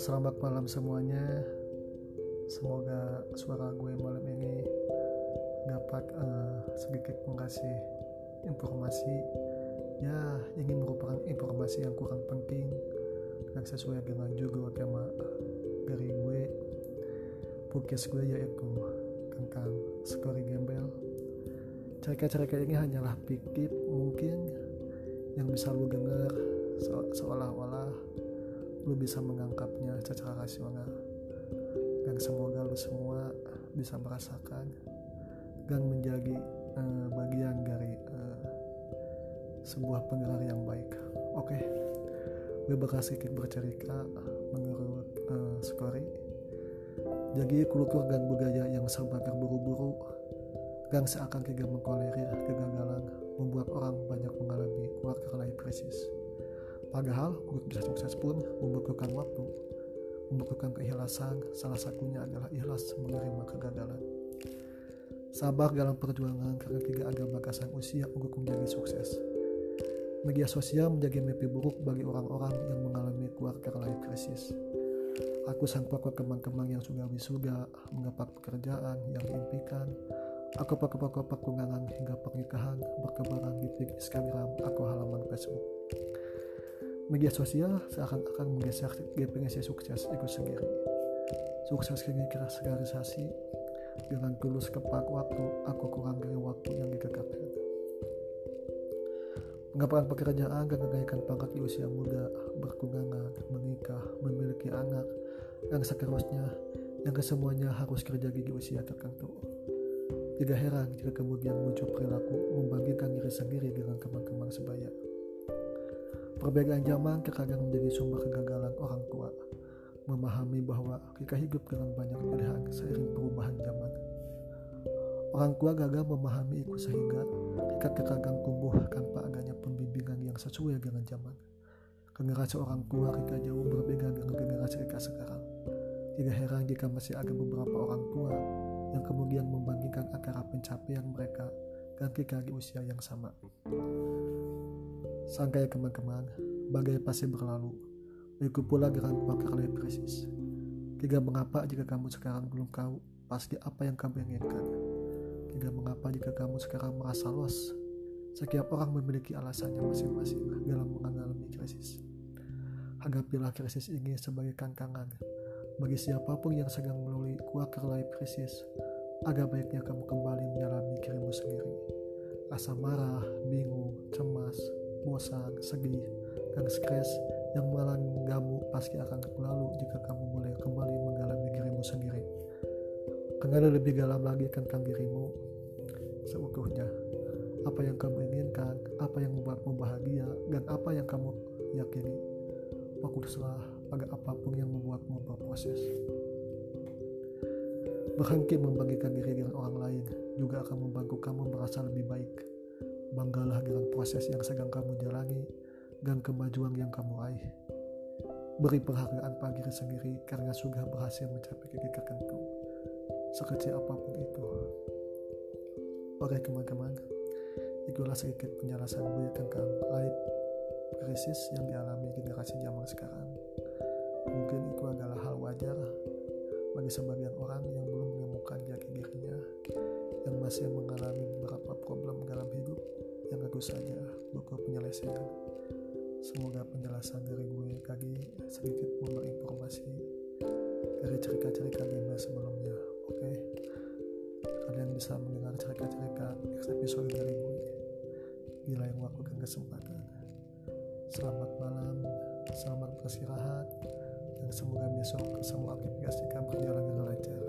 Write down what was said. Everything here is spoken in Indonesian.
selamat malam semuanya. Semoga suara gue malam ini dapat uh, sedikit mengasih informasi ya ini merupakan informasi yang kurang penting dan sesuai dengan juga tema dari gue podcast gue yaitu tentang skori gembel cerita-cerita ini hanyalah pikir mungkin yang bisa lu dengar seolah-olah lu bisa menganggapnya secara rasional dan semoga lu semua bisa merasakan dan menjadi uh, bagian dari uh, sebuah penggerak yang baik. Oke okay. gue bakal sedikit bercerita menurut uh, story. Jadi kultur dan budaya yang serba terburu-buru dan seakan tidak mengkolerir kegagalan membuat orang banyak mengalami quarter life crisis Padahal untuk bisa sukses pun membutuhkan waktu, membutuhkan keikhlasan, salah satunya adalah ikhlas menerima kegagalan. Sabar dalam perjuangan karena tiga agama kasang usia untuk menjadi sukses. Media sosial menjadi mimpi buruk bagi orang-orang yang mengalami quarter life crisis. Aku sang pokok kemang-kemang yang sudah wisuda, mengapak pekerjaan yang diimpikan, aku pokok-pokok pertunangan hingga pernikahan berkebaran di Instagram aku halaman Facebook media sosial seakan-akan menggeser definisi sukses itu sendiri. Sukses kini kira sekarisasi dengan tulus kepak waktu aku kurang dari waktu yang dikekatkan. Pengaparan pekerjaan dan kenaikan pangkat di usia muda, berkunangan, menikah, memiliki anak, dan seterusnya yang kesemuanya harus kerja di usia tertentu. Tidak heran jika kemudian muncul perilaku membangkitkan diri sendiri. Perbedaan zaman terkadang menjadi sumber kegagalan orang tua. Memahami bahwa kita hidup dengan banyak pilihan seiring perubahan zaman. Orang tua gagal memahami itu sehingga kita terkadang tumbuh tanpa adanya pembimbingan yang sesuai dengan zaman. Generasi orang tua kita jauh berbeda dengan generasi kita sekarang. Tidak heran jika masih ada beberapa orang tua yang kemudian membandingkan antara pencapaian mereka dan kita di usia yang sama. Sangkai kemang-kemang, bagai pasti berlalu. Begitu pula dengan wakar krisis. Tiga mengapa jika kamu sekarang belum tahu pasti apa yang kamu inginkan. Tiga mengapa jika kamu sekarang merasa los. Setiap orang memiliki alasannya masing-masing dalam mengalami krisis. Hadapilah krisis ini sebagai kankangan bagi siapa pun yang sedang melalui quarter life crisis. Agak baiknya kamu kembali menyalami dirimu sendiri. Rasa marah, bingung, cemas, bosan, sedih, dan stres yang melanggamu pasti akan berlalu jika kamu mulai kembali mengalami dirimu sendiri. Kenali lebih dalam lagi tentang dirimu seutuhnya. Apa yang kamu inginkan, apa yang membuatmu bahagia, dan apa yang kamu yakini. Fokuslah pada apa pun yang membuatmu berproses. Berhenti membagikan diri dengan orang lain juga akan membantu kamu merasa lebih baik Banggalah dengan proses yang sedang kamu jalani dan kemajuan yang kamu raih. Beri penghargaan pada diri sendiri karena sudah berhasil mencapai titik tertentu, sekecil apa pun itu. Oke teman-teman, itulah sedikit penjelasan gue tentang life krisis yang dialami generasi zaman sekarang. Mungkin itu adalah hal wajar bagi sebagian orang yang belum menemukan jati dirinya, yang masih mengalami tentu saja buku penyelesaian. Semoga penjelasan dari gue tadi sedikit memberi informasi dari cerita-cerita game sebelumnya. Oke, okay? kalian bisa mendengar cerita-cerita episode dari gue di lain waktu dan kesempatan. Selamat malam, selamat beristirahat, dan semoga besok semua aktivitas kita berjalan dengan lancar.